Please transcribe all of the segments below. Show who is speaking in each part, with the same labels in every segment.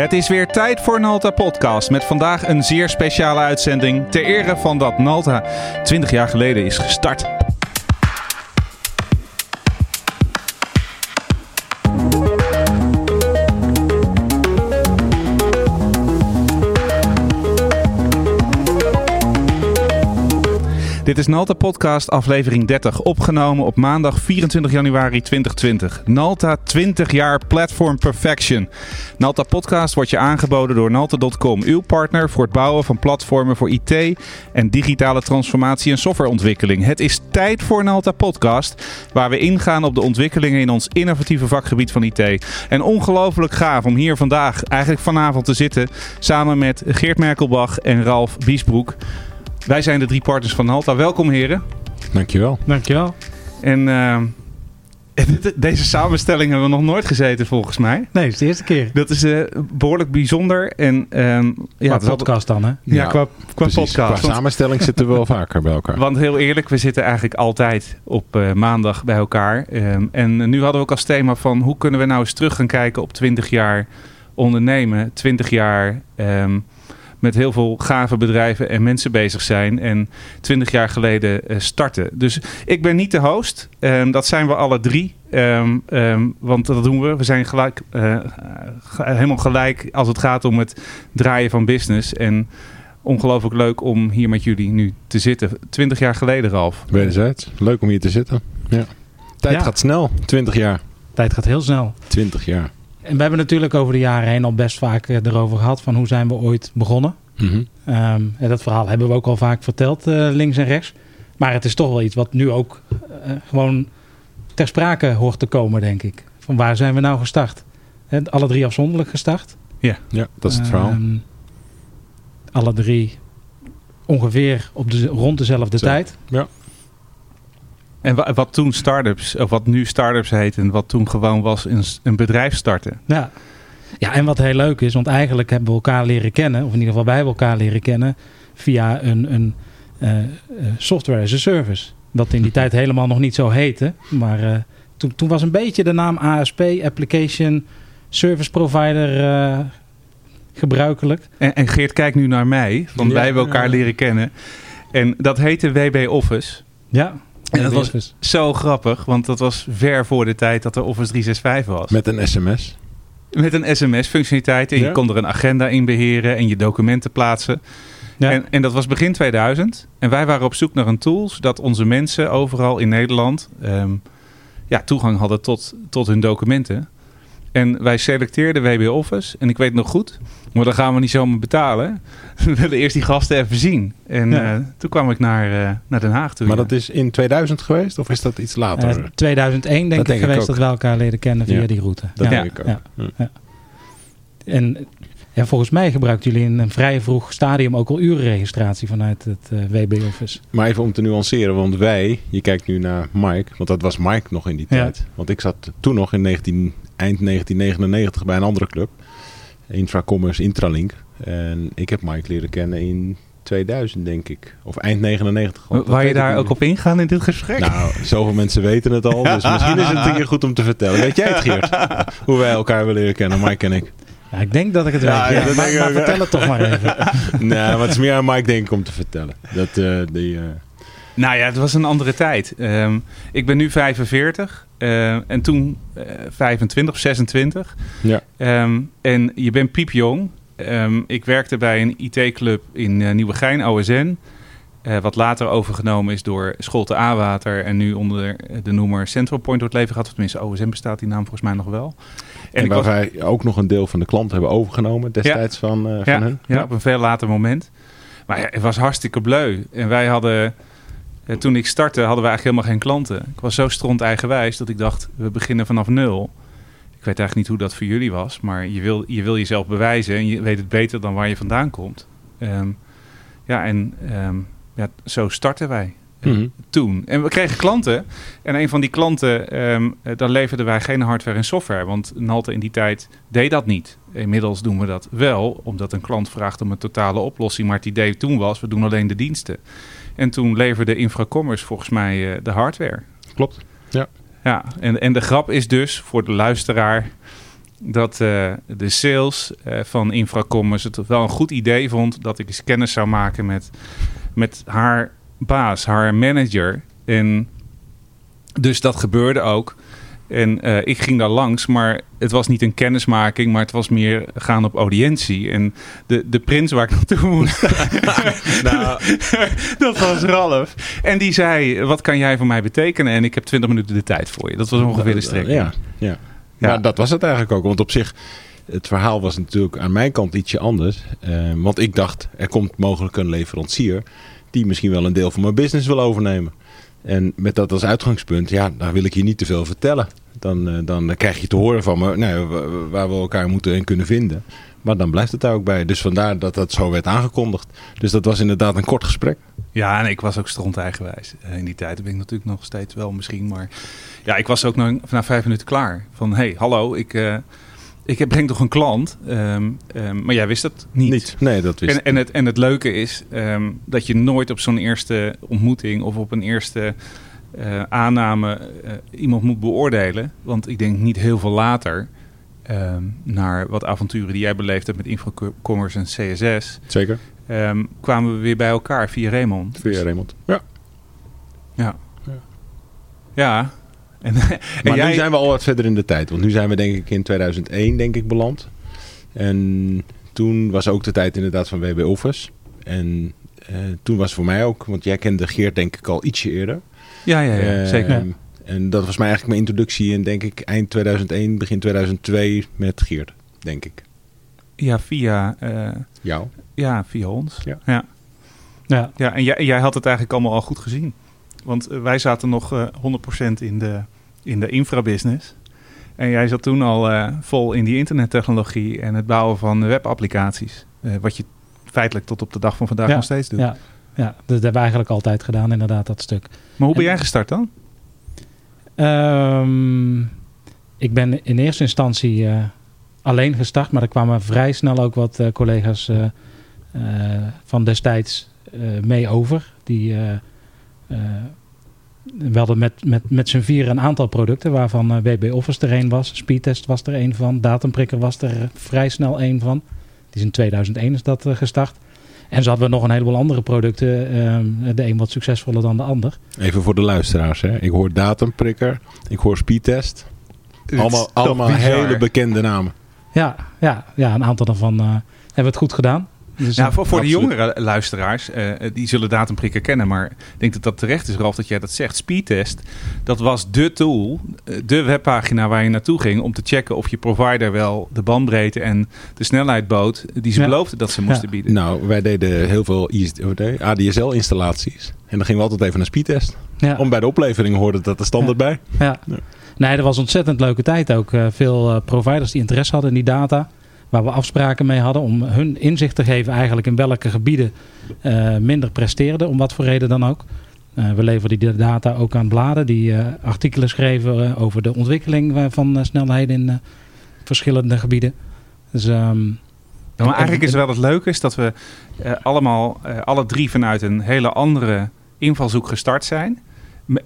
Speaker 1: Het is weer tijd voor Nalta Podcast. Met vandaag een zeer speciale uitzending. Ter ere van dat Nalta 20 jaar geleden is gestart. Is Nalta Podcast aflevering 30, opgenomen op maandag 24 januari 2020. Nalta 20 jaar Platform Perfection. Nalta Podcast wordt je aangeboden door Nalta.com, uw partner voor het bouwen van platformen voor IT en digitale transformatie en softwareontwikkeling. Het is tijd voor Nalta Podcast, waar we ingaan op de ontwikkelingen in ons innovatieve vakgebied van IT. En ongelooflijk gaaf om hier vandaag, eigenlijk vanavond te zitten, samen met Geert Merkelbach en Ralf Biesbroek. Wij zijn de drie partners van Halta. Welkom heren.
Speaker 2: Dankjewel.
Speaker 3: Dankjewel.
Speaker 1: En uh, deze samenstelling hebben we nog nooit gezeten volgens mij.
Speaker 3: Nee, het is de eerste keer.
Speaker 1: Dat is uh, behoorlijk bijzonder. En, um,
Speaker 3: ja, qua podcast dan hè?
Speaker 1: Ja, ja qua, qua podcast. Qua
Speaker 2: samenstelling zitten we wel vaker bij elkaar.
Speaker 1: Want heel eerlijk, we zitten eigenlijk altijd op uh, maandag bij elkaar. Um, en nu hadden we ook als thema van hoe kunnen we nou eens terug gaan kijken op 20 jaar ondernemen. 20 jaar... Um, met heel veel gave bedrijven en mensen bezig zijn. En twintig jaar geleden uh, starten. Dus ik ben niet de host. Um, dat zijn we alle drie. Um, um, want dat doen we. We zijn gelijk, uh, helemaal gelijk als het gaat om het draaien van business. En ongelooflijk leuk om hier met jullie nu te zitten. Twintig jaar geleden, Ralf.
Speaker 2: Wederzijds. Leuk om hier te zitten. Ja. Tijd ja. gaat snel. Twintig jaar.
Speaker 3: Tijd gaat heel snel.
Speaker 2: Twintig jaar.
Speaker 3: En we hebben natuurlijk over de jaren heen al best vaak erover gehad van hoe zijn we ooit begonnen. Mm -hmm. um, en dat verhaal hebben we ook al vaak verteld, uh, links en rechts. Maar het is toch wel iets wat nu ook uh, gewoon ter sprake hoort te komen, denk ik. Van waar zijn we nou gestart? He, alle drie afzonderlijk gestart.
Speaker 2: Ja, ja dat is het verhaal. Um,
Speaker 3: alle drie ongeveer op de, rond dezelfde Zo. tijd.
Speaker 2: Ja.
Speaker 1: En wat, toen startups, of wat nu startups heet en wat toen gewoon was een, een bedrijf starten.
Speaker 3: Ja. ja, en wat heel leuk is, want eigenlijk hebben we elkaar leren kennen, of in ieder geval wij hebben elkaar leren kennen, via een, een uh, software as a service. Dat in die tijd helemaal nog niet zo heette. Maar uh, toen, toen was een beetje de naam ASP, Application Service Provider, uh, gebruikelijk.
Speaker 1: En, en, Geert kijkt nu naar mij, want ja, wij hebben elkaar leren kennen. En dat heette WB Office.
Speaker 3: Ja.
Speaker 1: En dat was zo grappig, want dat was ver voor de tijd dat er Office 365 was.
Speaker 2: Met een sms.
Speaker 1: Met een sms-functionaliteit. En ja. je kon er een agenda in beheren en je documenten plaatsen. Ja. En, en, dat was begin 2000. En wij waren op zoek naar een tool zodat onze mensen overal in Nederland um, ja, toegang hadden tot, tot hun documenten. En wij selecteerden WB Office. En ik weet nog goed, maar dan gaan we niet zomaar betalen. We willen eerst die gasten even zien. En ja. uh, toen kwam ik naar, uh, naar Den Haag toe.
Speaker 2: Maar ja. dat is in 2000 geweest of is dat iets later?
Speaker 3: Uh, 2001 denk dat ik geweest dat we elkaar leren kennen via
Speaker 2: ja.
Speaker 3: die route.
Speaker 2: Dat denk ik ook.
Speaker 3: En ja, volgens mij gebruikten jullie in een vrij vroeg stadium ook al urenregistratie vanuit het uh, WB Office.
Speaker 2: Maar even om te nuanceren, want wij, je kijkt nu naar Mike, want dat was Mike nog in die tijd. Want ik zat toen nog in 19, eind 1999 bij een andere club, Infracommerce Intralink. En ik heb Mike leren kennen in 2000, denk ik. Of eind 99.
Speaker 1: Waar je daar ook op ingaan in dit gesprek?
Speaker 2: Nou, zoveel mensen weten het al. Dus misschien is het een keer goed om te vertellen. Weet jij het, Geert? Hoe wij elkaar willen leren kennen, Mike en ik.
Speaker 3: Ja, ik denk dat ik het ja, weet. Ja, ja, maar, maar vertel het toch maar even.
Speaker 2: nee, maar het is meer aan Mike denk ik om te vertellen. Dat, uh, die, uh...
Speaker 1: Nou ja, het was een andere tijd. Um, ik ben nu 45 uh, en toen 25 of 26.
Speaker 2: Ja.
Speaker 1: Um, en je bent piepjong. Um, ik werkte bij een IT-club in Nieuwegein, OSN. Wat later overgenomen is door Scholte A-Water en nu onder de noemer Central Point wordt leven gehad. Of tenminste, OSM bestaat die naam volgens mij nog wel.
Speaker 2: En, en waar was... wij ook nog een deel van de klant hebben overgenomen destijds ja. van,
Speaker 1: ja,
Speaker 2: van hen.
Speaker 1: Ja, op een veel later moment. Maar ja, het was hartstikke bleu. En wij hadden, uh, toen ik startte, hadden we eigenlijk helemaal geen klanten. Ik was zo stront eigenwijs dat ik dacht, we beginnen vanaf nul. Ik weet eigenlijk niet hoe dat voor jullie was, maar je wil, je wil jezelf bewijzen en je weet het beter dan waar je vandaan komt. Um, ja, en um, ja, zo starten wij. Mm -hmm. Toen. En we kregen klanten. En een van die klanten, um, dan leverden wij geen hardware en software. Want Nalte in die tijd deed dat niet. Inmiddels doen we dat wel, omdat een klant vraagt om een totale oplossing. Maar het idee toen was, we doen alleen de diensten. En toen leverde Infracommerce volgens mij uh, de hardware.
Speaker 2: Klopt, ja.
Speaker 1: Ja, en, en de grap is dus voor de luisteraar... dat eh, de sales uh, van Infracommerce het wel een goed idee vond dat ik eens kennis zou maken met, met haar baas, haar manager. En dus dat gebeurde ook. En uh, ik ging daar langs, maar het was niet een kennismaking, maar het was meer gaan op audiëntie. En de, de prins waar ik naartoe moest, nou. dat was Ralf. En die zei, wat kan jij voor mij betekenen? En ik heb 20 minuten de tijd voor je. Dat was ongeveer de strekking.
Speaker 2: Ja, ja. ja. Maar dat was het eigenlijk ook. Want op zich, het verhaal was natuurlijk aan mijn kant ietsje anders. Uh, want ik dacht, er komt mogelijk een leverancier die misschien wel een deel van mijn business wil overnemen. En met dat als uitgangspunt, ja, daar wil ik je niet te veel vertellen. Dan, uh, dan krijg je te horen van me nou, waar we elkaar moeten en kunnen vinden. Maar dan blijft het daar ook bij. Dus vandaar dat dat zo werd aangekondigd. Dus dat was inderdaad een kort gesprek.
Speaker 1: Ja, en ik was ook stront eigenwijs. In die tijd ben ik natuurlijk nog steeds wel misschien. Maar ja, ik was ook na, na vijf minuten klaar. Van, hey, hallo, ik... Uh, ik breng toch een klant, um, um, maar jij wist dat niet.
Speaker 2: niet. Nee, dat wist
Speaker 1: en, en, het, en het leuke is um, dat je nooit op zo'n eerste ontmoeting of op een eerste uh, aanname uh, iemand moet beoordelen. Want ik denk niet heel veel later naar wat avonturen die jij beleefd hebt met Infocommerce en CSS.
Speaker 2: Zeker.
Speaker 1: kwamen we weer bij elkaar via Raymond.
Speaker 2: Via Raymond, ja.
Speaker 1: Ja. Ja.
Speaker 2: En, maar jij... nu zijn we al wat verder in de tijd. Want nu zijn we denk ik in 2001 denk ik beland. En toen was ook de tijd inderdaad van WB Office. En uh, toen was voor mij ook, want jij kende Geert denk ik al ietsje eerder.
Speaker 1: Ja, ja, ja uh, zeker.
Speaker 2: En dat was mij eigenlijk mijn introductie in denk ik eind 2001, begin 2002 met Geert, denk ik.
Speaker 1: Ja, via... Uh,
Speaker 2: Jou?
Speaker 1: Ja, via ons.
Speaker 2: Ja.
Speaker 1: Ja, ja. ja en jij, jij had het eigenlijk allemaal al goed gezien. Want wij zaten nog uh, 100% in de, in de infrabusiness. En jij zat toen al uh, vol in die internettechnologie en het bouwen van webapplicaties. Uh, wat je feitelijk tot op de dag van vandaag
Speaker 3: ja,
Speaker 1: nog steeds doet.
Speaker 3: Ja, ja, dat hebben we eigenlijk altijd gedaan, inderdaad, dat stuk.
Speaker 1: Maar hoe ben en, jij gestart dan?
Speaker 3: Um, ik ben in eerste instantie uh, alleen gestart, maar er kwamen vrij snel ook wat collega's van destijds mee over. Die we hadden met, met, met z'n vier een aantal producten, waarvan uh, WB Office er een was. Speedtest was er een van. Datumprikker was er vrij snel een van. Die is in 2001 is dat uh, gestart. En zo hadden we nog een heleboel andere producten. Uh, de een wat succesvoller dan de ander.
Speaker 2: Even voor de luisteraars. Hè. Ik hoor datumprikker. Ik hoor speedtest. Allemaal, allemaal hele bekende namen.
Speaker 3: Ja, ja, ja, een aantal daarvan hebben we het goed gedaan.
Speaker 1: Dus nou, voor, voor de jongere luisteraars, uh, die zullen datumprikken kennen. Maar ik denk dat dat terecht is, Ralf, dat jij dat zegt. Speedtest, dat was de tool, de webpagina waar je naartoe ging... om te checken of je provider wel de bandbreedte en de snelheid bood... die ze ja. beloofden dat ze moesten ja. bieden.
Speaker 2: Nou, wij deden heel veel ADSL-installaties. En dan gingen we altijd even naar speedtest. Ja. Om bij de oplevering hoorde dat er standaard bij.
Speaker 3: Ja. Nee, dat was een ontzettend leuke tijd ook. Veel providers die interesse hadden in die data waar we afspraken mee hadden om hun inzicht te geven eigenlijk in welke gebieden uh, minder presteerden, om wat voor reden dan ook. Uh, we leverden die data ook aan bladen die uh, artikelen schreven over de ontwikkeling van snelheden in verschillende gebieden. Dus, um,
Speaker 1: ja, maar eigenlijk is wel het leuke is dat we allemaal, alle drie vanuit een hele andere invalshoek gestart zijn.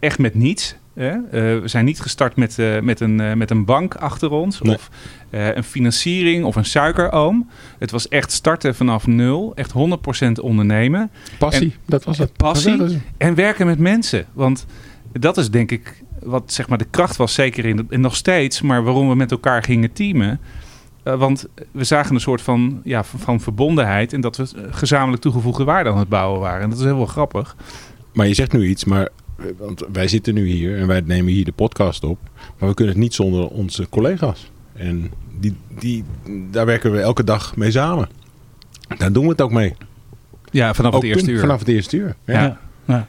Speaker 1: Echt met niets. Uh, we zijn niet gestart met, uh, met, een, uh, met een bank achter ons nee. of een financiering of een suikeroom. Het was echt starten vanaf nul, echt 100% ondernemen.
Speaker 2: Passie,
Speaker 1: en,
Speaker 2: dat was het.
Speaker 1: Passie was en werken met mensen. Want dat is denk ik wat zeg maar de kracht was, zeker in, en nog steeds, maar waarom we met elkaar gingen teamen. want we zagen een soort van, ja, van, van verbondenheid en dat we gezamenlijk toegevoegde waarde aan het bouwen waren. En dat is heel wel grappig.
Speaker 2: Maar je zegt nu iets, maar want wij zitten nu hier en wij nemen hier de podcast op. Maar we kunnen het niet zonder onze collega's. En die, die, daar werken we elke dag mee samen. Daar doen we het ook mee.
Speaker 1: Ja, vanaf
Speaker 2: ook
Speaker 1: het eerste uur.
Speaker 2: Vanaf het eerste uur. Ja.
Speaker 1: Ja, ja.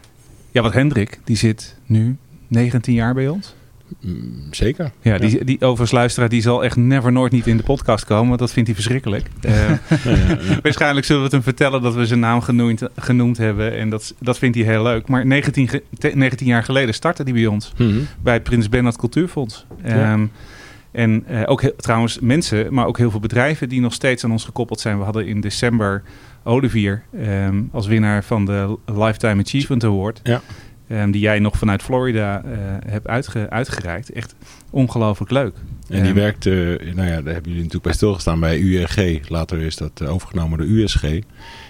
Speaker 1: ja want Hendrik, die zit nu 19 jaar bij ons.
Speaker 2: Mm, zeker.
Speaker 1: Ja, die, die overigens luisteraar die zal echt never nooit niet in de podcast komen, want dat vindt hij verschrikkelijk. Uh, ja, ja, waarschijnlijk zullen we het hem vertellen dat we zijn naam genoemd, genoemd hebben en dat, dat vindt hij heel leuk. Maar 19, 19 jaar geleden startte hij bij ons,
Speaker 2: mm -hmm.
Speaker 1: bij het Prins Bernhard Cultuurfonds. Um, en uh, ook heel, trouwens mensen, maar ook heel veel bedrijven die nog steeds aan ons gekoppeld zijn. We hadden in december Olivier um, als winnaar van de Lifetime Achievement Award.
Speaker 2: Ja.
Speaker 1: Ehm, die jij nog vanuit Florida eh, hebt uitge uitgereikt. Echt ongelooflijk leuk.
Speaker 2: En die
Speaker 1: Ehm,
Speaker 2: werkt, eh, nou ja, daar hebben jullie natuurlijk bij stilgestaan bij URG. Later is dat eh, overgenomen door USG.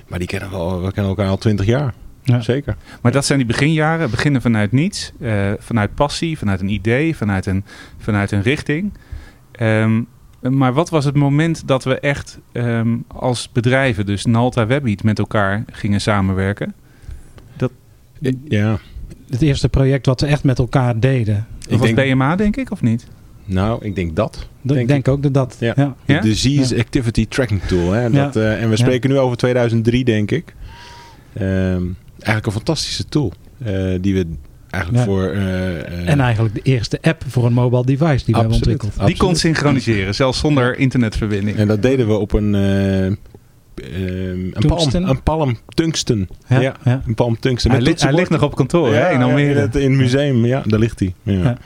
Speaker 2: Maar die kennen we, al, we kennen elkaar al twintig jaar.
Speaker 3: Ja.
Speaker 2: Zeker.
Speaker 1: Maar dat zijn die beginjaren, beginnen vanuit niets, eh, vanuit passie, vanuit een idee, vanuit een, vanuit een richting. Ehm, maar wat was het moment dat we echt als bedrijven, dus Nalta Webbeat, met elkaar gingen samenwerken?
Speaker 2: Ja,
Speaker 3: Het eerste project wat we echt met elkaar deden.
Speaker 1: Dat was
Speaker 2: denk-
Speaker 1: BMA, denk ik, of niet?
Speaker 2: nou, ik denk dat. Denk
Speaker 3: ik denk ook dat dat...
Speaker 2: Ja.
Speaker 3: Ja.
Speaker 1: Ja?
Speaker 2: De Z's Activity Tracking Tool. Hè? Dat, eh, en we spreken nu over 2003, denk ik. Ehm, eigenlijk een fantastische tool. eh, die we eigenlijk
Speaker 3: Ja.
Speaker 2: voor... eh, eh,
Speaker 3: En eigenlijk de eerste app voor een mobile device die we hebben
Speaker 2: Absoluut.
Speaker 3: ontwikkeld.
Speaker 1: Die kon
Speaker 2: Absoluut.
Speaker 1: synchroniseren, zelfs zonder internetverbinding.
Speaker 2: En dat deden we op een... eh, ehm, een palm,
Speaker 3: Tungsten?
Speaker 2: een palm tungsten.
Speaker 3: Ja,
Speaker 2: Ja,
Speaker 3: ja.
Speaker 2: een palm tungsten.
Speaker 1: Hij, li- hij ligt nog op kantoor hè, in Almere.
Speaker 2: in, het, in het museum, ja, daar ligt hij. Ja.
Speaker 3: Ja.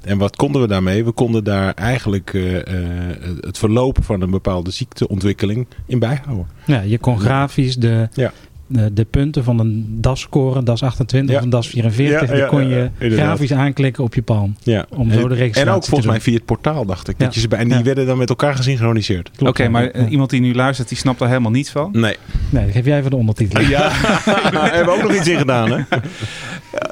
Speaker 2: En wat konden we daarmee? We konden daar eigenlijk eh, eh, het verloop van een bepaalde ziekteontwikkeling in bijhouden.
Speaker 3: Ja, je kon grafisch de,
Speaker 2: Ja.
Speaker 3: De, de punten van een DAS-score, een DAS 28
Speaker 2: Ja.
Speaker 3: of een DAS 44,
Speaker 2: Ja,
Speaker 3: die kon je grafisch aanklikken op je palm.
Speaker 2: Ja.
Speaker 3: Om zo de
Speaker 2: en,
Speaker 3: registratie
Speaker 2: en ook
Speaker 3: te
Speaker 2: volgens mij via het portaal, dacht ik.
Speaker 3: Ja.
Speaker 2: Dat je ze bij, en die
Speaker 3: Ja.
Speaker 2: werden dan met elkaar gesynchroniseerd.
Speaker 3: Klopt,
Speaker 1: Oké, maar eh,
Speaker 3: Ja.
Speaker 1: iemand die nu luistert, die snapt daar helemaal niets van.
Speaker 2: Nee.
Speaker 3: Nee, dan geef jij even de ondertiteling.
Speaker 1: Ja,
Speaker 2: Daar hebben we ook nog iets in gedaan, hè?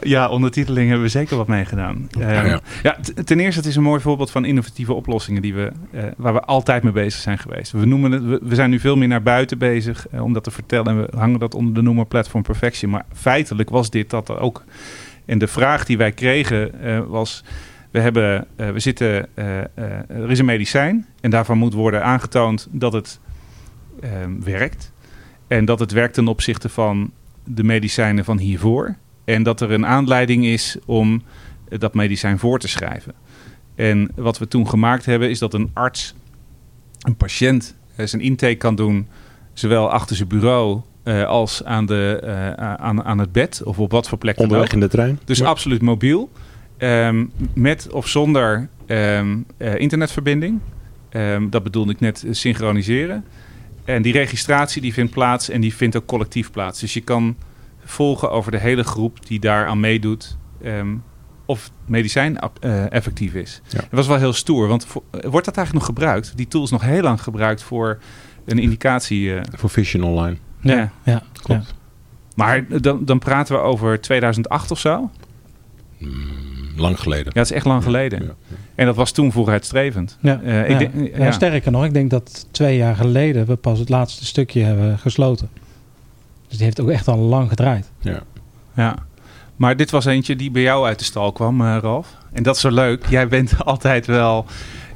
Speaker 1: ja, ondertiteling hebben we zeker wat mee gedaan. Ehm,
Speaker 2: Ja, ja.
Speaker 1: ja, t- ten eerste, het is een mooi voorbeeld van innovatieve oplossingen die we, eh, waar we altijd mee bezig zijn geweest. We, noemen het, we, we zijn nu veel meer naar buiten bezig eh, om dat te vertellen. En we hangen dat onder de noemer Platform Perfection. Maar feitelijk was dit dat ook. En de vraag die wij kregen eh, was... We, hebben, eh, we zitten, eh, er is een medicijn en daarvan moet worden aangetoond dat het ehm, werkt. En dat het werkt ten opzichte van de medicijnen van hiervoor. En dat er een aanleiding is om dat medicijn voor te schrijven. En wat we toen gemaakt hebben, is dat een arts een patiënt zijn intake kan doen, zowel achter zijn bureau eh, als aan, de, eh, aan, aan het bed of op wat voor plek.
Speaker 2: Onderweg in de trein.
Speaker 1: Dus
Speaker 2: Ja.
Speaker 1: absoluut mobiel. Ehm, met of zonder ehm, eh, internetverbinding. Ehm, dat bedoelde ik net synchroniseren. En die registratie die vindt plaats en die vindt ook collectief plaats. Dus je kan volgen over de hele groep die daaraan meedoet. ehm, of medicijn effectief is.
Speaker 2: Ja.
Speaker 1: Dat was wel heel stoer. Want voor- wordt dat eigenlijk nog gebruikt? Die tool is nog heel lang gebruikt voor een indicatie.
Speaker 2: Voor Vision Online.
Speaker 1: Ja.
Speaker 3: Ja, ja,
Speaker 2: Klopt.
Speaker 1: Maar dan, dan praten we over 2008 of zo.
Speaker 2: Mm, lang geleden.
Speaker 1: Ja, dat is echt lang geleden.
Speaker 2: Ja.
Speaker 1: En dat was toen vooruitstrevend.
Speaker 3: ja.
Speaker 1: Eh, ik
Speaker 3: ja.
Speaker 1: denk-
Speaker 3: Ja,
Speaker 1: ja.
Speaker 3: sterker nog, ik denk dat twee jaar geleden we pas het laatste stukje hebben gesloten. Dus die heeft ook echt al lang gedraaid.
Speaker 2: Ja.
Speaker 1: Ja. Maar dit was eentje die bij jou uit de stal kwam, eh, Ralf. En dat is zo leuk. Jij bent altijd wel...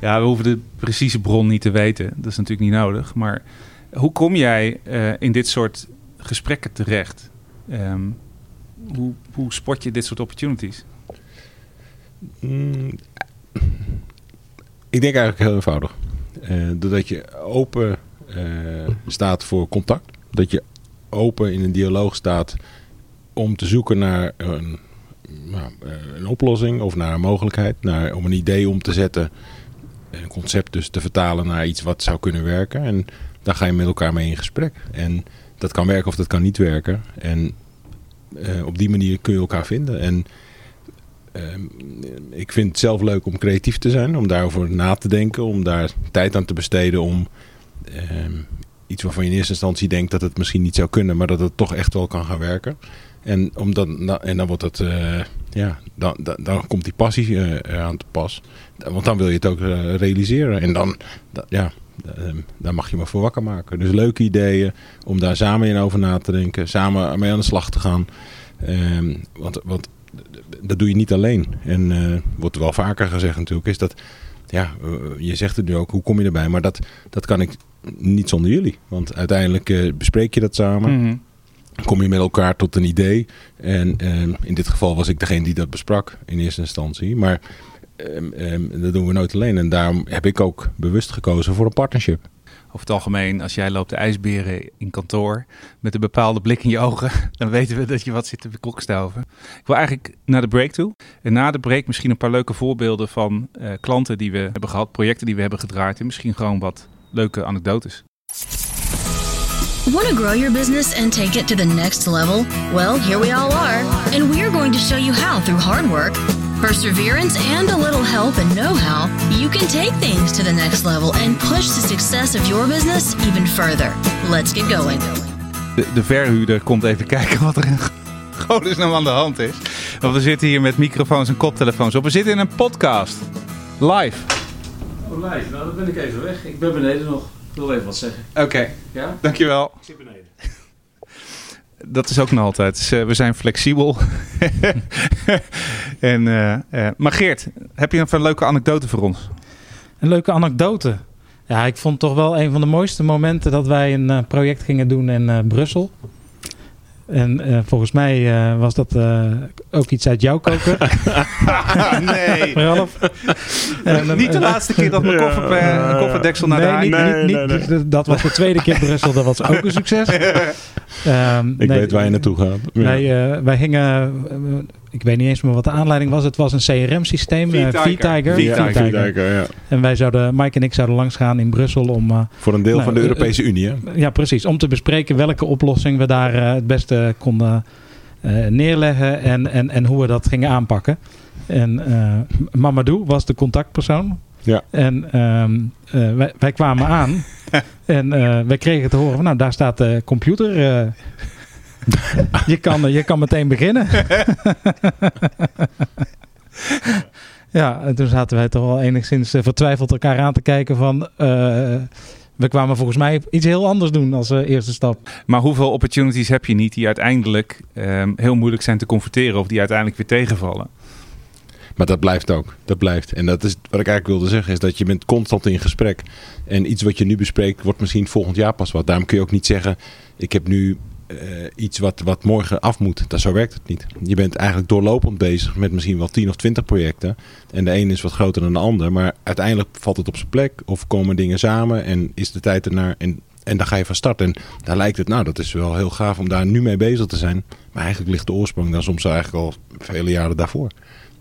Speaker 1: Ja, we hoeven de precieze bron niet te weten. Dat is natuurlijk niet nodig. Maar hoe kom jij eh, in dit soort gesprekken terecht? Ehm, hoe, hoe spot je dit soort opportunities?
Speaker 2: Mm, ik denk eigenlijk heel eenvoudig. Eh, doordat je open eh, staat voor contact. Dat je open in een dialoog staat om te zoeken naar een, nou, een oplossing of naar een mogelijkheid. Naar, om een idee om te zetten. Een concept dus te vertalen naar iets wat zou kunnen werken. En daar ga je met elkaar mee in gesprek. En dat kan werken of dat kan niet werken. En eh, op die manier kun je elkaar vinden. En Ehm, ik vind het zelf leuk om creatief te zijn, om daarover na te denken, om daar tijd aan te besteden om ehm, iets waarvan je in eerste instantie denkt dat het misschien niet zou kunnen, maar dat het toch echt wel kan gaan werken. En, omdat, nou, en dan wordt het, eh, ja, dan, dan, dan komt die passie eh, eraan te pas. Want dan wil je het ook realiseren. En dan, da- ja, daar mag je me voor wakker maken. Dus leuke ideeën, om daar samen in over na te denken, samen mee aan de slag te gaan. Ehm, want, want dat doe je niet alleen. En eh wordt wel vaker gezegd natuurlijk, is dat, ja, eh, je zegt het nu ook, hoe kom je erbij? Maar dat, dat kan ik niet zonder jullie. Want uiteindelijk eh, bespreek je dat samen,
Speaker 1: Mhm.
Speaker 2: kom je met elkaar tot een idee. En ehm, in dit geval was ik degene die dat besprak in eerste instantie. Maar ehm, ehm, dat doen we nooit alleen. En daarom heb ik ook bewust gekozen voor een partnership.
Speaker 1: Over het algemeen, als jij loopt de ijsberen in kantoor met een bepaalde blik in je ogen, dan weten we dat je wat zit te kokstoven. Ik wil eigenlijk naar de break toe. En na de break misschien een paar leuke voorbeelden van eh, klanten die we hebben gehad, projecten die we hebben gedraaid en misschien gewoon wat leuke anekdotes.
Speaker 4: Want to grow your business and take it to the next level? Well, here we all are, and we're going to show you how through hard work, perseverance, and a little help and know how, you can take things to the next level and push the success of your business even further. Let's get going.
Speaker 1: De, de verhuurder komt even kijken wat er in godesnaam aan de hand is. Want we zitten hier met microfoons en koptelefoons op. We zitten in een podcast. Live.
Speaker 3: Oh, live. Nou, dan ben ik even weg. Ik ben beneden nog. Ik wil even wat zeggen.
Speaker 1: Oké,
Speaker 3: Ja?
Speaker 1: dankjewel.
Speaker 3: Ik zit beneden.
Speaker 1: Dat is ook nog altijd. Dus, eh, we zijn flexibel. en, eh, eh, maar Geert, heb je nog een leuke anekdote voor ons?
Speaker 3: Een leuke anekdote. Ja, ik vond toch wel een van de mooiste momenten dat wij een project gingen doen in Brussel. En eh, volgens mij eh, was dat eh, ook iets uit jouw koker,
Speaker 1: nee.
Speaker 3: Ralf. En,
Speaker 1: Niet de laatste keer dat mijn koffer, een kofferdeksel naar de
Speaker 3: nee, niet,
Speaker 2: Nee,
Speaker 3: niet,
Speaker 2: nee,
Speaker 3: niet-
Speaker 2: nee.
Speaker 3: Dat was de tweede keer Brussel, dat was ook een succes. Ehm,
Speaker 2: Ik
Speaker 3: nee,
Speaker 2: weet waar je naartoe gaat. Ja.
Speaker 3: Wij, eh, wij gingen, eh, ik weet niet eens meer wat de aanleiding was. Het was een CRM-systeem, eh,
Speaker 1: V-Tiger.
Speaker 3: V-Tiger.
Speaker 2: Ja.
Speaker 3: En wij zouden, Mike en ik zouden langs gaan in Brussel om, eh,
Speaker 2: Voor een deel
Speaker 3: Nou,
Speaker 2: van de
Speaker 3: eh,
Speaker 2: Europese Unie. Hè?
Speaker 3: ja precies, om te bespreken welke oplossing we daar het beste konden neerleggen en, en, en hoe we dat gingen aanpakken. En Mamadou was de contactpersoon.
Speaker 2: Ja.
Speaker 3: En ehm, eh, wij, wij kwamen aan en wij kregen te horen van nou daar staat de computer. je, kan, je kan meteen beginnen. ja, en toen zaten wij toch wel enigszins eh, vertwijfeld elkaar aan te kijken van... eh, we kwamen volgens mij iets heel anders doen als eh, eerste stap.
Speaker 1: Maar hoeveel opportunities heb je niet die uiteindelijk ehm, heel moeilijk zijn te converteren of die uiteindelijk weer tegenvallen?
Speaker 2: Maar dat blijft ook. Dat blijft. En dat is wat ik eigenlijk wilde zeggen. Is dat je bent constant in gesprek. En iets wat je nu bespreekt wordt misschien volgend jaar pas wat. Daarom kun je ook niet zeggen. Ik heb nu eh, iets wat, wat morgen af moet. Dat, zo werkt het niet. Je bent eigenlijk doorlopend bezig met misschien wel 10 of 20 projecten. En de een is wat groter dan de ander. Maar uiteindelijk valt het op zijn plek. Of komen dingen samen. En is de tijd ernaar. En, en dan ga je van start. En daar lijkt het, nou dat is wel heel gaaf om daar nu mee bezig te zijn. Maar eigenlijk ligt de oorsprong dan soms eigenlijk al vele jaren daarvoor.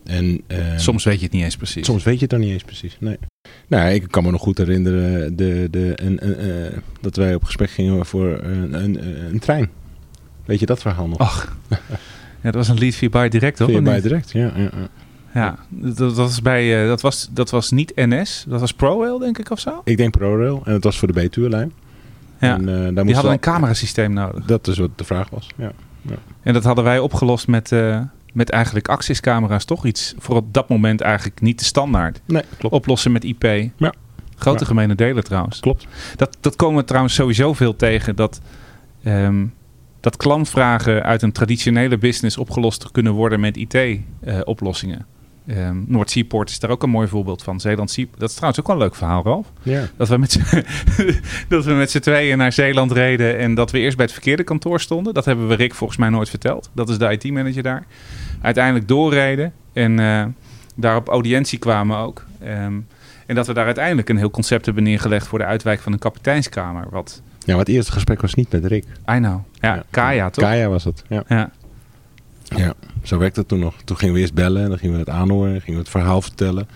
Speaker 2: En, eh,
Speaker 1: Soms weet je het niet eens precies.
Speaker 2: Soms weet je het dan niet eens precies. Nee. Nou, ik kan me nog goed herinneren de, de, een, eh, dat wij op gesprek gingen voor een, een, een trein. Weet je dat verhaal nog?
Speaker 1: Ach, ja, dat was een lead via direct, toch?
Speaker 2: Via
Speaker 1: niet?
Speaker 2: direct, ja. ja, ja.
Speaker 1: Ja, dat, dat, was bij, eh, dat, was, dat was niet NS, dat was ProRail, denk ik, of zo?
Speaker 2: Ik denk ProRail en het was voor de B-Tourlijn.
Speaker 1: Ja.
Speaker 2: En, eh, daar
Speaker 1: Die hadden een camerasysteem nodig.
Speaker 2: Dat is wat de vraag was, ja.
Speaker 1: En dat hadden wij opgelost met, eh, met eigenlijk Axis-camera's, toch? Iets voor op dat moment eigenlijk niet de standaard.
Speaker 2: Nee, klopt.
Speaker 1: Oplossen met IP.
Speaker 2: Ja.
Speaker 1: Grote
Speaker 2: Ja.
Speaker 1: gemene delen trouwens.
Speaker 2: Klopt.
Speaker 1: Dat, dat komen we trouwens sowieso veel tegen. Dat, ehm, dat klantvragen uit een traditionele business opgelost kunnen worden met IT-oplossingen. Ehm Noord Seaport is daar ook een mooi voorbeeld van. Zeeland Sea- Dat is trouwens ook wel een leuk verhaal, Ralf.
Speaker 2: Ja.
Speaker 1: Dat we met z'n- dat we met z'n tweeën naar Zeeland reden en dat we eerst bij het verkeerde kantoor stonden. Dat hebben we Rick volgens mij nooit verteld. Dat is de IT-manager daar. Uiteindelijk doorreden en eh, daar op audiëntie kwamen ook. Ehm, en dat we daar uiteindelijk een heel concept hebben neergelegd voor de uitwijk van een kapiteinskamer. Wat,
Speaker 2: ja, maar het eerste gesprek was niet met Rick.
Speaker 1: I know. Ja,
Speaker 2: Ja.
Speaker 1: Kaya toch?
Speaker 2: Kaya was het, ja.
Speaker 1: Ja.
Speaker 2: Ja, zo werkte het toen nog. Toen gingen we eerst bellen en dan gingen we het aanhoren. Gingen we het verhaal vertellen.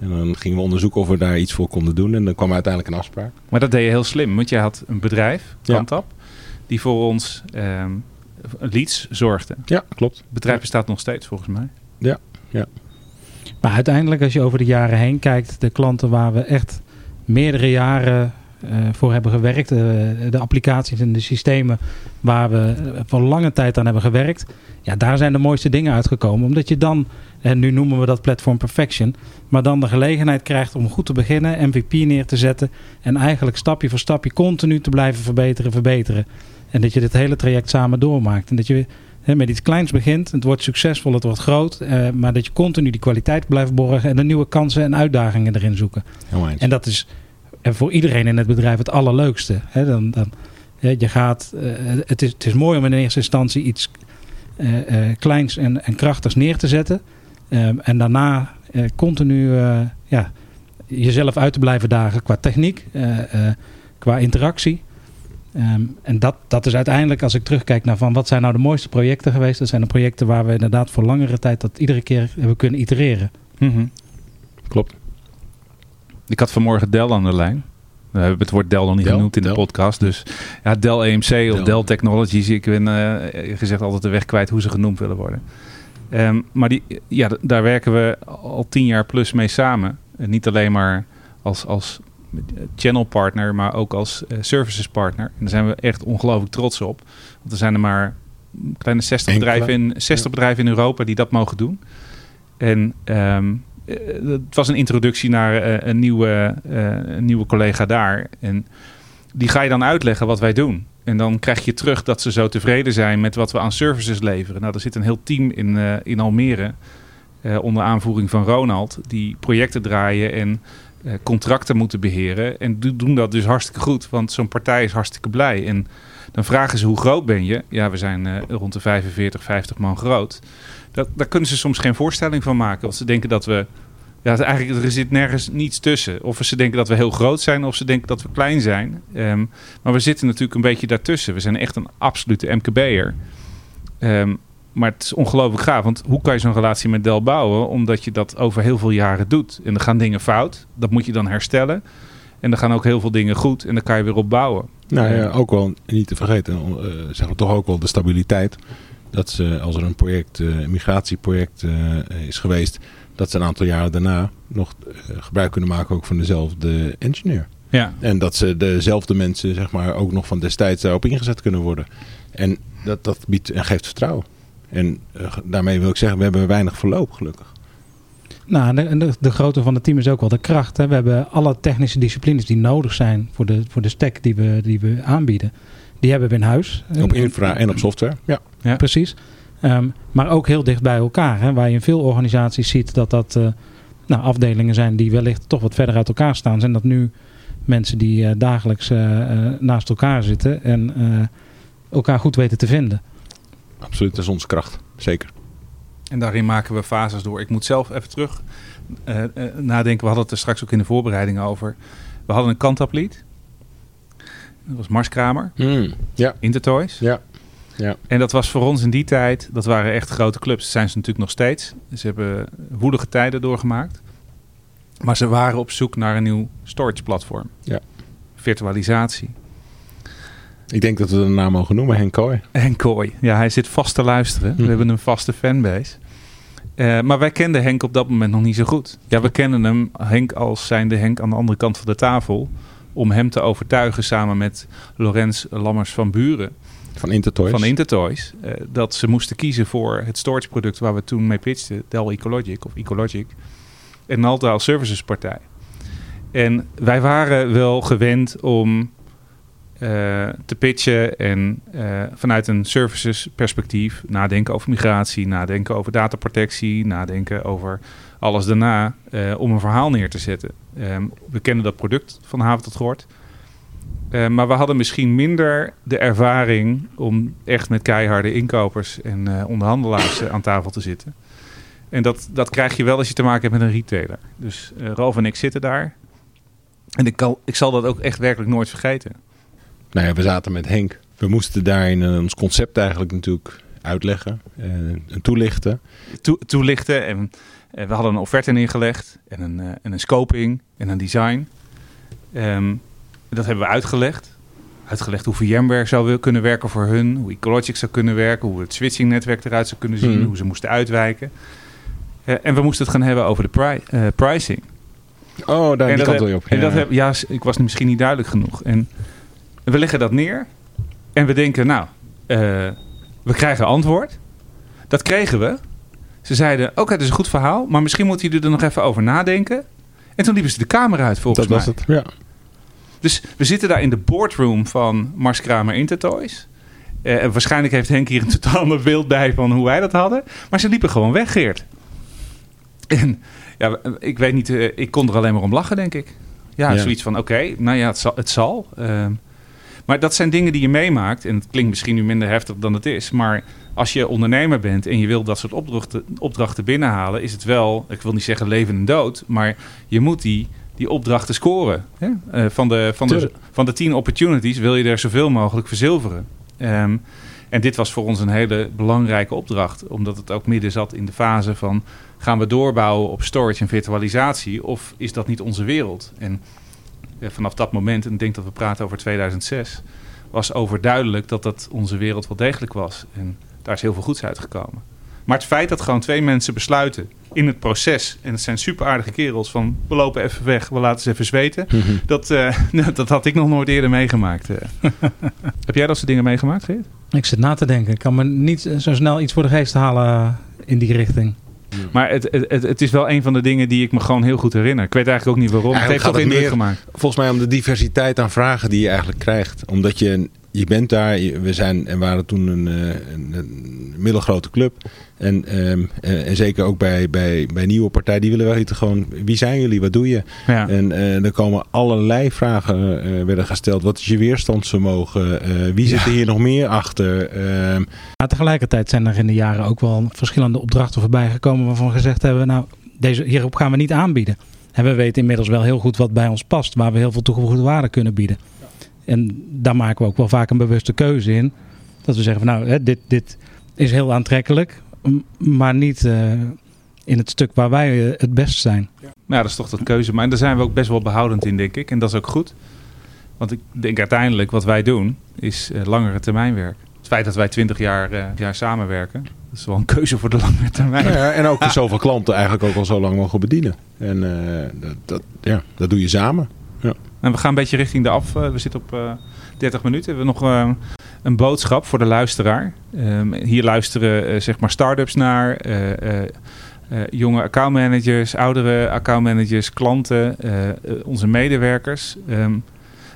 Speaker 2: En dan gingen we onderzoeken of we daar iets voor konden doen. En dan kwam uiteindelijk een afspraak.
Speaker 1: Maar dat deed je heel slim, want jij had een bedrijf,
Speaker 2: Ja.
Speaker 1: Kantap, die voor ons ehm, leads zorgde. Het
Speaker 2: Ja, klopt.
Speaker 1: bedrijf bestaat nog steeds volgens mij.
Speaker 3: Maar uiteindelijk, als je over de jaren heen kijkt, de klanten waar we echt meerdere jaren voor hebben gewerkt, eh, de applicaties en de systemen waar we eh, voor lange tijd aan hebben gewerkt, ja, daar zijn de mooiste dingen uitgekomen. Omdat je dan, en nu noemen we dat platform perfection, maar dan de gelegenheid krijgt om goed te beginnen, MVP neer te zetten en eigenlijk stapje voor stapje continu te blijven verbeteren, verbeteren. En dat je dit hele traject samen doormaakt. En dat je met iets kleins begint, het wordt succesvol, het wordt groot, eh, maar dat je continu die kwaliteit blijft borgen en de nieuwe kansen en uitdagingen erin zoeken. En dat is eh, voor iedereen in het bedrijf het allerleukste. Hè? Dan, dan, je gaat, eh, het, is, het is mooi om in eerste instantie iets eh, eh, kleins en, en krachtigs neer te zetten. Ehm, en daarna continu ja, jezelf uit te blijven dagen qua techniek, qua interactie. Ehm, en dat, dat is uiteindelijk, als ik terugkijk naar van wat zijn nou de mooiste projecten geweest. Dat zijn de projecten waar we inderdaad voor langere tijd dat iedere keer hebben kunnen itereren.
Speaker 1: Mhm.
Speaker 2: Klopt.
Speaker 1: Ik had vanmorgen Del aan de lijn. We hebben het woord Dell nog niet
Speaker 2: Dell,
Speaker 1: genoemd in de
Speaker 2: Dell.
Speaker 1: podcast. Dus ja, Dell EMC of Dell, Technologies. Ik ben eh, gezegd altijd de weg kwijt hoe ze genoemd willen worden. Ehm, maar die, ja, daar werken we al tien jaar plus mee samen. En niet alleen maar als, als channel partner, maar ook als eh, services partner. En daar zijn we echt ongelooflijk trots op. Want er zijn er maar kleine 60
Speaker 2: Enkele.
Speaker 1: bedrijven in, 60 bedrijven in Europa die dat mogen doen. En ehm, eh, het was een introductie naar eh, een, nieuwe, eh, een nieuwe collega daar. En die ga je dan uitleggen wat wij doen. En dan krijg je terug dat ze zo tevreden zijn met wat we aan services leveren. Nou, er zit een heel team in, eh, in Almere. eh, onder aanvoering van Ronald. Die projecten draaien en eh, contracten moeten beheren. En do- doen dat dus hartstikke goed. Want zo'n partij is hartstikke blij. En dan vragen ze hoe groot ben je? Ja, we zijn eh, rond de 45, 50 man groot. Dat, daar kunnen ze soms geen voorstelling van maken. Want ze denken dat we... Ja, eigenlijk er zit nergens niets tussen. Of ze denken dat we heel groot zijn, of ze denken dat we klein zijn. Ehm, maar we zitten natuurlijk een beetje daartussen. We zijn echt een absolute MKB'er. Ehm, maar het is ongelooflijk gaaf. Want hoe kan je zo'n relatie met Dell bouwen? Omdat je dat over heel veel jaren doet. En er gaan dingen fout. Dat moet je dan herstellen. En er gaan ook heel veel dingen goed. En daar kan je weer op bouwen.
Speaker 2: Nou ja, ook wel niet te vergeten, eh, zeggen we toch ook wel de stabiliteit. Dat ze, als er een project, eh, een migratieproject eh, is geweest, dat ze een aantal jaren daarna nog eh, gebruik kunnen maken ook van dezelfde engineer.
Speaker 1: Ja.
Speaker 2: En dat ze dezelfde mensen, zeg maar, ook nog van destijds daarop ingezet kunnen worden. En dat, dat biedt en geeft vertrouwen. En eh, daarmee wil ik zeggen, we hebben weinig verloop, gelukkig.
Speaker 3: Nou, de, de, de grootte van het team is ook wel de kracht. Hè. We hebben alle technische disciplines die nodig zijn voor de, voor de stack die we, die we aanbieden. Die hebben we in huis.
Speaker 2: Op infra en op software. Ja.
Speaker 3: Precies. Ehm, maar ook heel dicht bij elkaar. Hè, waar je in veel organisaties ziet dat dat eh, nou, afdelingen zijn die wellicht toch wat verder uit elkaar staan. Zijn dat nu mensen die eh, dagelijks naast elkaar zitten en eh, elkaar goed weten te vinden.
Speaker 2: Absoluut, dat is onze kracht. Zeker.
Speaker 1: En daarin maken we fases door. Ik moet zelf even terug eh, eh, nadenken. We hadden het er straks ook in de voorbereiding over. We hadden een kantaplied. Dat was Mars Kramer,
Speaker 2: Ja,
Speaker 1: Intertoys.
Speaker 2: ja. Ja.
Speaker 1: En dat was voor ons in die tijd, dat waren echt grote clubs. Dat zijn ze natuurlijk nog steeds. Ze hebben woelige tijden doorgemaakt. Maar ze waren op zoek naar een nieuw storage platform.
Speaker 2: Ja.
Speaker 1: Virtualisatie.
Speaker 2: Ik denk dat we de naam mogen noemen, Henk Kooi.
Speaker 1: Henk Kooi. Ja, hij zit vast te luisteren. We
Speaker 2: Mhm.
Speaker 1: hebben een vaste fanbase. Eh, maar wij kenden Henk op dat moment nog niet zo goed. Ja, we kennen hem, Henk als zijnde Henk aan de andere kant van de tafel. Om hem te overtuigen samen met Lorenz Lammers van Buren
Speaker 2: Van Intertoys.
Speaker 1: van Intertoys. eh, dat ze moesten kiezen voor het storage product waar we toen mee pitchten. Dell Ecologic of Ecologic. En Nalta als services partij. En wij waren wel gewend om te pitchen en eh, vanuit een services perspectief nadenken over migratie, nadenken over dataprotectie, nadenken over alles daarna eh, om een verhaal neer te zetten. Ehm, we kennen dat product van haven tot gort. Eh, maar we hadden misschien minder de ervaring om echt met keiharde inkopers en eh, onderhandelaars eh, aan tafel te zitten. En dat, dat krijg je wel als je te maken hebt met een retailer. Dus eh Ralf en ik zitten daar. En ik, ik zal dat ook echt werkelijk nooit vergeten.
Speaker 2: Nou ja, we zaten met Henk. We moesten daarin eh, ons concept eigenlijk natuurlijk uitleggen eh, en toelichten.
Speaker 1: toe- toelichten. En eh, we hadden een offerte neergelegd en een, en een scoping en een design. Ehm, dat hebben we uitgelegd. Uitgelegd hoe VMware zou kunnen werken voor hun, hoe Ecologic zou kunnen werken, hoe het switchingnetwerk eruit zou kunnen zien,
Speaker 2: Mhm.
Speaker 1: hoe ze moesten uitwijken. En we moesten het gaan hebben over de pri- pricing.
Speaker 2: Oh, daar
Speaker 1: En
Speaker 2: die
Speaker 1: dat
Speaker 2: kant
Speaker 1: heb-
Speaker 2: wil je op.
Speaker 1: En
Speaker 2: Ja.
Speaker 1: dat heb, ja, ik was misschien niet duidelijk genoeg. En we leggen dat neer. En we denken, nou, eh, we krijgen antwoord. Dat kregen we. Ze zeiden, oké, dat is een goed verhaal. Maar misschien moeten jullie er nog even over nadenken. En toen liepen ze de kamer uit, volgens
Speaker 2: dat
Speaker 1: mij.
Speaker 2: was het. Ja.
Speaker 1: Dus we zitten daar in de boardroom van Mars Kramer Intertoys. En waarschijnlijk heeft Henk hier een totaal ander beeld bij van hoe wij dat hadden. Maar ze liepen gewoon weg, Geert. En ja, ik weet niet, eh, ik kon er alleen maar om lachen, denk ik. Ja,
Speaker 2: Ja.
Speaker 1: zoiets van, oké, nou ja, het zal. Het zal. Ehm, maar dat zijn dingen die je meemaakt. En het klinkt misschien nu minder heftig dan het is. Maar als je ondernemer bent en je wil dat soort opdrachten, opdrachten binnenhalen... is het wel, ik wil niet zeggen leven en dood... maar je moet die, die opdrachten scoren. Hè? Eh, van, de, van, de, van de tien opportunities wil je er zoveel mogelijk verzilveren. Ehm, en dit was voor ons een hele belangrijke opdracht. Omdat het ook midden zat in de fase van... gaan we doorbouwen op storage en virtualisatie... of is dat niet onze wereld? En vanaf dat moment, en ik denk dat we praten over 2006, was overduidelijk dat dat onze wereld wel degelijk was. En daar is heel veel goeds uitgekomen. Maar het feit dat gewoon twee mensen besluiten in het proces, en het zijn super aardige kerels, van we lopen even weg, we laten ze even zweten, dat, uh, dat had ik nog nooit eerder meegemaakt. Heb jij dat soort dingen meegemaakt, Geert?
Speaker 3: Ik zit na te denken. Ik kan me niet zo snel iets voor de geest halen in die richting.
Speaker 1: Maar het, het, het, is wel een van de dingen die ik me gewoon heel goed herinner. Ik weet eigenlijk ook niet waarom.
Speaker 2: Eigenlijk
Speaker 1: het heeft toch
Speaker 2: meer,
Speaker 1: gemaakt.
Speaker 2: Volgens mij om de diversiteit aan vragen die je eigenlijk krijgt. Omdat je, je bent daar, we zijn en waren toen een, een, een middelgrote club. En, um, en zeker ook bij, bij, bij nieuwe partijen, die willen wel weten gewoon, wie zijn jullie, wat doe je?
Speaker 1: Ja.
Speaker 2: En uh, er komen allerlei vragen uh, werden gesteld. Wat is je weerstandsvermogen? Uh, wie zit er hier nog meer achter? Ehm,
Speaker 3: ja, tegelijkertijd zijn er in de jaren ook wel verschillende opdrachten voorbij gekomen waarvan we gezegd hebben, nou, deze, hierop gaan we niet aanbieden. En we weten inmiddels wel heel goed wat bij ons past, waar we heel veel toegevoegde waarde kunnen bieden. En daar maken we ook wel vaak een bewuste keuze in. Dat we zeggen van nou, hè, dit, dit is heel aantrekkelijk maar niet uh, in het stuk waar wij uh, het best zijn.
Speaker 1: Ja. ja, dat is toch dat keuze. Maar daar zijn we ook best wel behoudend in, denk ik. En dat is ook goed. Want ik denk uiteindelijk wat wij doen, is uh, langere termijn werk. Het feit dat wij 20 jaar, jaar samenwerken, dat is wel een keuze voor de langere termijn.
Speaker 2: Ja, en ook zoveel klanten eigenlijk ook al zo lang mogen bedienen. En dat, dat, ja, dat doe je samen.
Speaker 1: En we gaan een beetje richting de af. we zitten op 30 minuten. We hebben nog een boodschap voor de luisteraar. Um, hier luisteren zeg maar start-ups naar, uh, jonge accountmanagers, oudere accountmanagers, klanten, onze medewerkers. We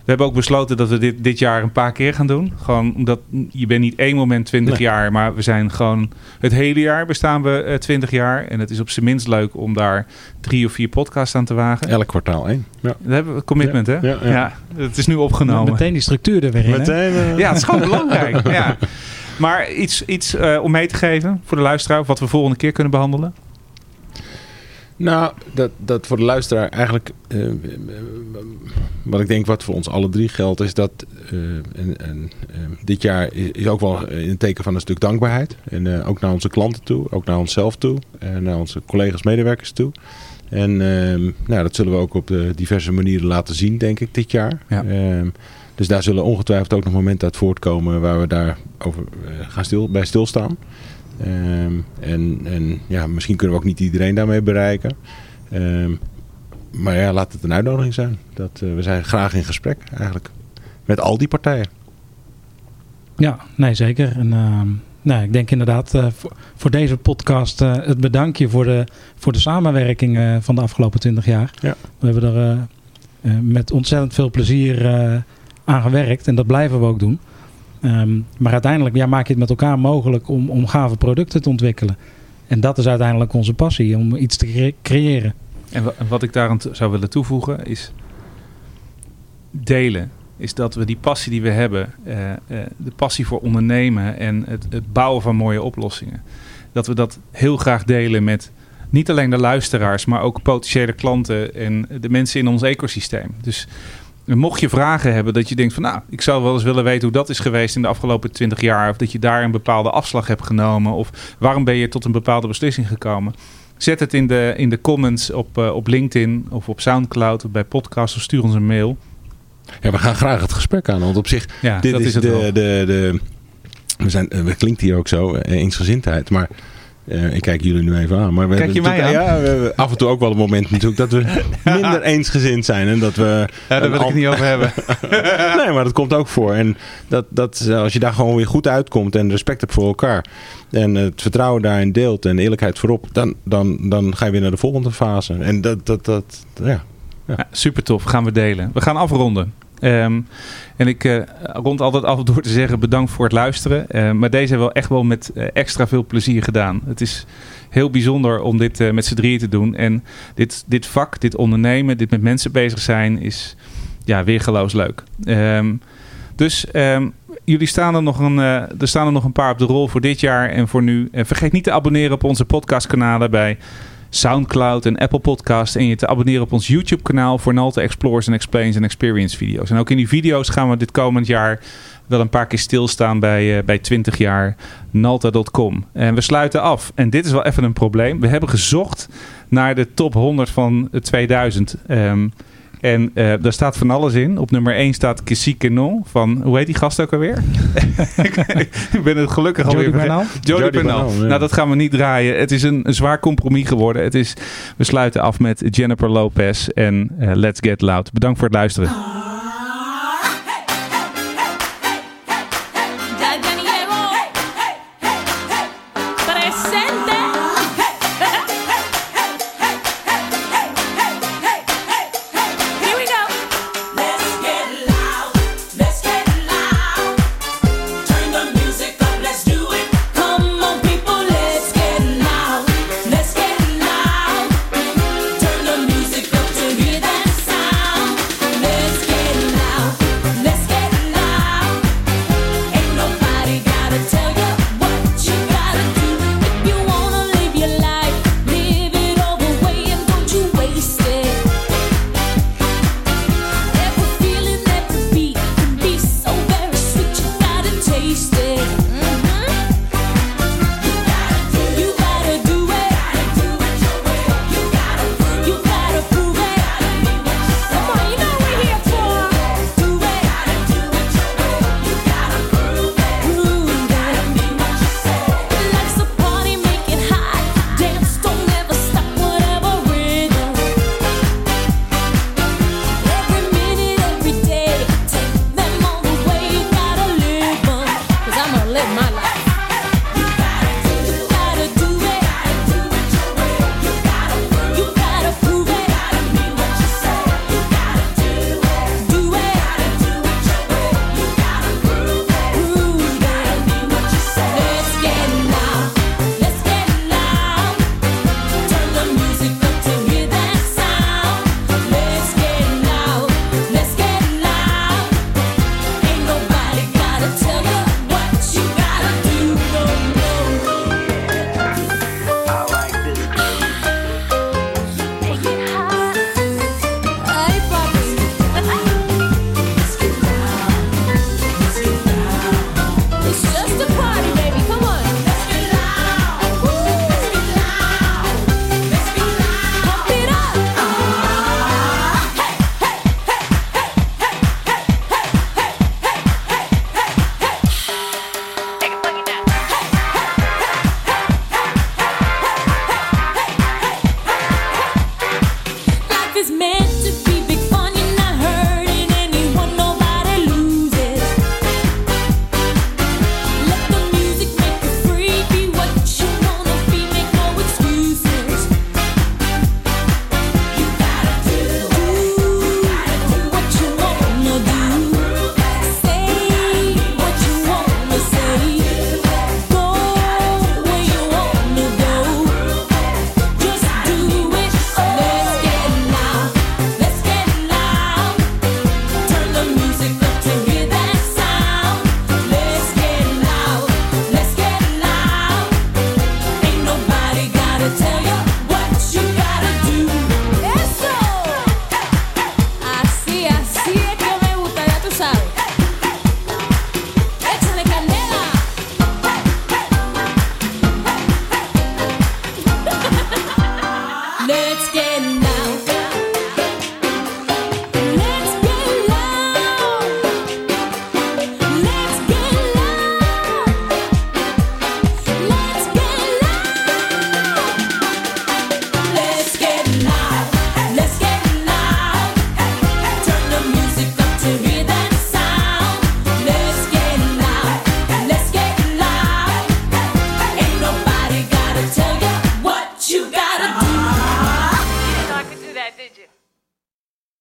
Speaker 1: hebben ook besloten dat we dit, dit jaar een paar keer gaan doen. Gewoon omdat je bent niet één moment 20 nee. jaar, maar we zijn gewoon het hele jaar bestaan we uh, 20 jaar. En het is op zijn minst leuk om daar drie of vier podcasts aan te wagen.
Speaker 2: Elk kwartaal één.
Speaker 1: Ja. Dat hebben we commitment,
Speaker 2: ja.
Speaker 1: hè?
Speaker 2: Ja, ja.
Speaker 1: ja, het is nu opgenomen.
Speaker 3: Meteen die structuur er weer in.
Speaker 2: Meteen, uh...
Speaker 1: Ja, het is gewoon belangrijk. ja. Maar iets, iets uh, om mee te geven voor de luisteraar, wat we volgende keer kunnen behandelen?
Speaker 2: Nou, dat, dat voor de luisteraar eigenlijk, uh, wat ik denk wat voor ons alle drie geldt, is dat uh, en, en, uh, dit jaar is ook wel in het teken van een stuk dankbaarheid. En ook naar onze klanten toe, ook naar onszelf toe en naar onze collega's, medewerkers toe. En nou, dat zullen we ook op de diverse manieren laten zien, denk ik, dit jaar.
Speaker 1: Ja.
Speaker 2: dus daar zullen ongetwijfeld ook nog momenten uit voortkomen waar we daar over gaan stil, bij stilstaan. Um, en, en ja, misschien kunnen we ook niet iedereen daarmee bereiken. Um, maar ja, laat het een uitnodiging zijn. Dat, uh, we zijn graag in gesprek eigenlijk. Met al die partijen.
Speaker 3: Ja, nee zeker. En uh, nou, ik denk inderdaad uh, voor, voor, deze podcast uh, het bedankje voor de, voor de samenwerking van de afgelopen twintig jaar.
Speaker 2: Ja.
Speaker 3: We hebben er met ontzettend veel plezier aan gewerkt. En dat blijven we ook doen. Um, maar uiteindelijk ja, maak je het met elkaar mogelijk om, om gave producten te ontwikkelen. En dat is uiteindelijk onze passie, om iets te cre creëren.
Speaker 1: En wat ik daaraan zou willen toevoegen is delen. Is dat we die passie die we hebben, uh, uh, de passie voor ondernemen en het, het bouwen van mooie oplossingen. Dat we dat heel graag delen met niet alleen de luisteraars, maar ook potentiële klanten en de mensen in ons ecosysteem. Dus mocht je vragen hebben dat je denkt van nou, ik zou wel eens willen weten hoe dat is geweest in de afgelopen 20 jaar. Of dat je daar een bepaalde afslag hebt genomen. Of waarom ben je tot een bepaalde beslissing gekomen. Zet het in de, in de comments op, uh, op LinkedIn of op Soundcloud of bij podcast of stuur ons een mail.
Speaker 2: Ja, we gaan graag het gesprek aan. Want op zich,
Speaker 1: ja,
Speaker 2: dit
Speaker 1: dat
Speaker 2: is, de, de, de, we zijn, we klinkt hier ook zo, uh, eensgezindheid. Maar uh, ik kijk jullie nu even aan. Maar we
Speaker 1: kijk je
Speaker 2: mij
Speaker 1: aan?
Speaker 2: Ja, we hebben af en toe ook wel een moment natuurlijk dat we minder eensgezind zijn. En dat we
Speaker 1: ja, daar wil ik het niet over hebben.
Speaker 2: nee, maar dat komt ook voor. En dat, dat, als je daar gewoon weer goed uitkomt en respect hebt voor elkaar. En het vertrouwen daarin deelt en eerlijkheid voorop. Dan, dan, dan ga je weer naar de volgende fase. En dat, dat, dat ja.
Speaker 1: ja. ja super tof, gaan we delen. We gaan afronden. Um, en ik uh, rond altijd af door te zeggen bedankt voor het luisteren. Uh, maar deze hebben we echt wel met uh, extra veel plezier gedaan. Het is heel bijzonder om dit met z'n drieën te doen. En dit, dit vak, dit ondernemen, dit met mensen bezig zijn is ja, weergeloos leuk. Um, dus jullie staan er, nog een, er staan er nog een paar op de rol voor dit jaar en voor nu. Vergeet niet te abonneren op onze podcastkanalen bij Soundcloud en Apple Podcast. En je te abonneren op ons YouTube kanaal voor Nalta Explores en Explains en Experience video's. En ook in die video's gaan we dit komend jaar wel een paar keer stilstaan bij, uh, bij 20 jaar Nalta.com. En we sluiten af. En dit is wel even een probleem. We hebben gezocht naar de top 100 van 2000. Um, En uh, daar staat van alles in. Op nummer 1 staat Kissy Non van, hoe heet die gast ook alweer? ik ben het gelukkig alweer
Speaker 3: vergeten.
Speaker 1: Jody Bernal. Ja. Nou, dat gaan we niet draaien. Het is een, een, zwaar compromis geworden. Het is, we sluiten af met Jennifer Lopez en uh, Let's Get Loud. Bedankt voor het luisteren.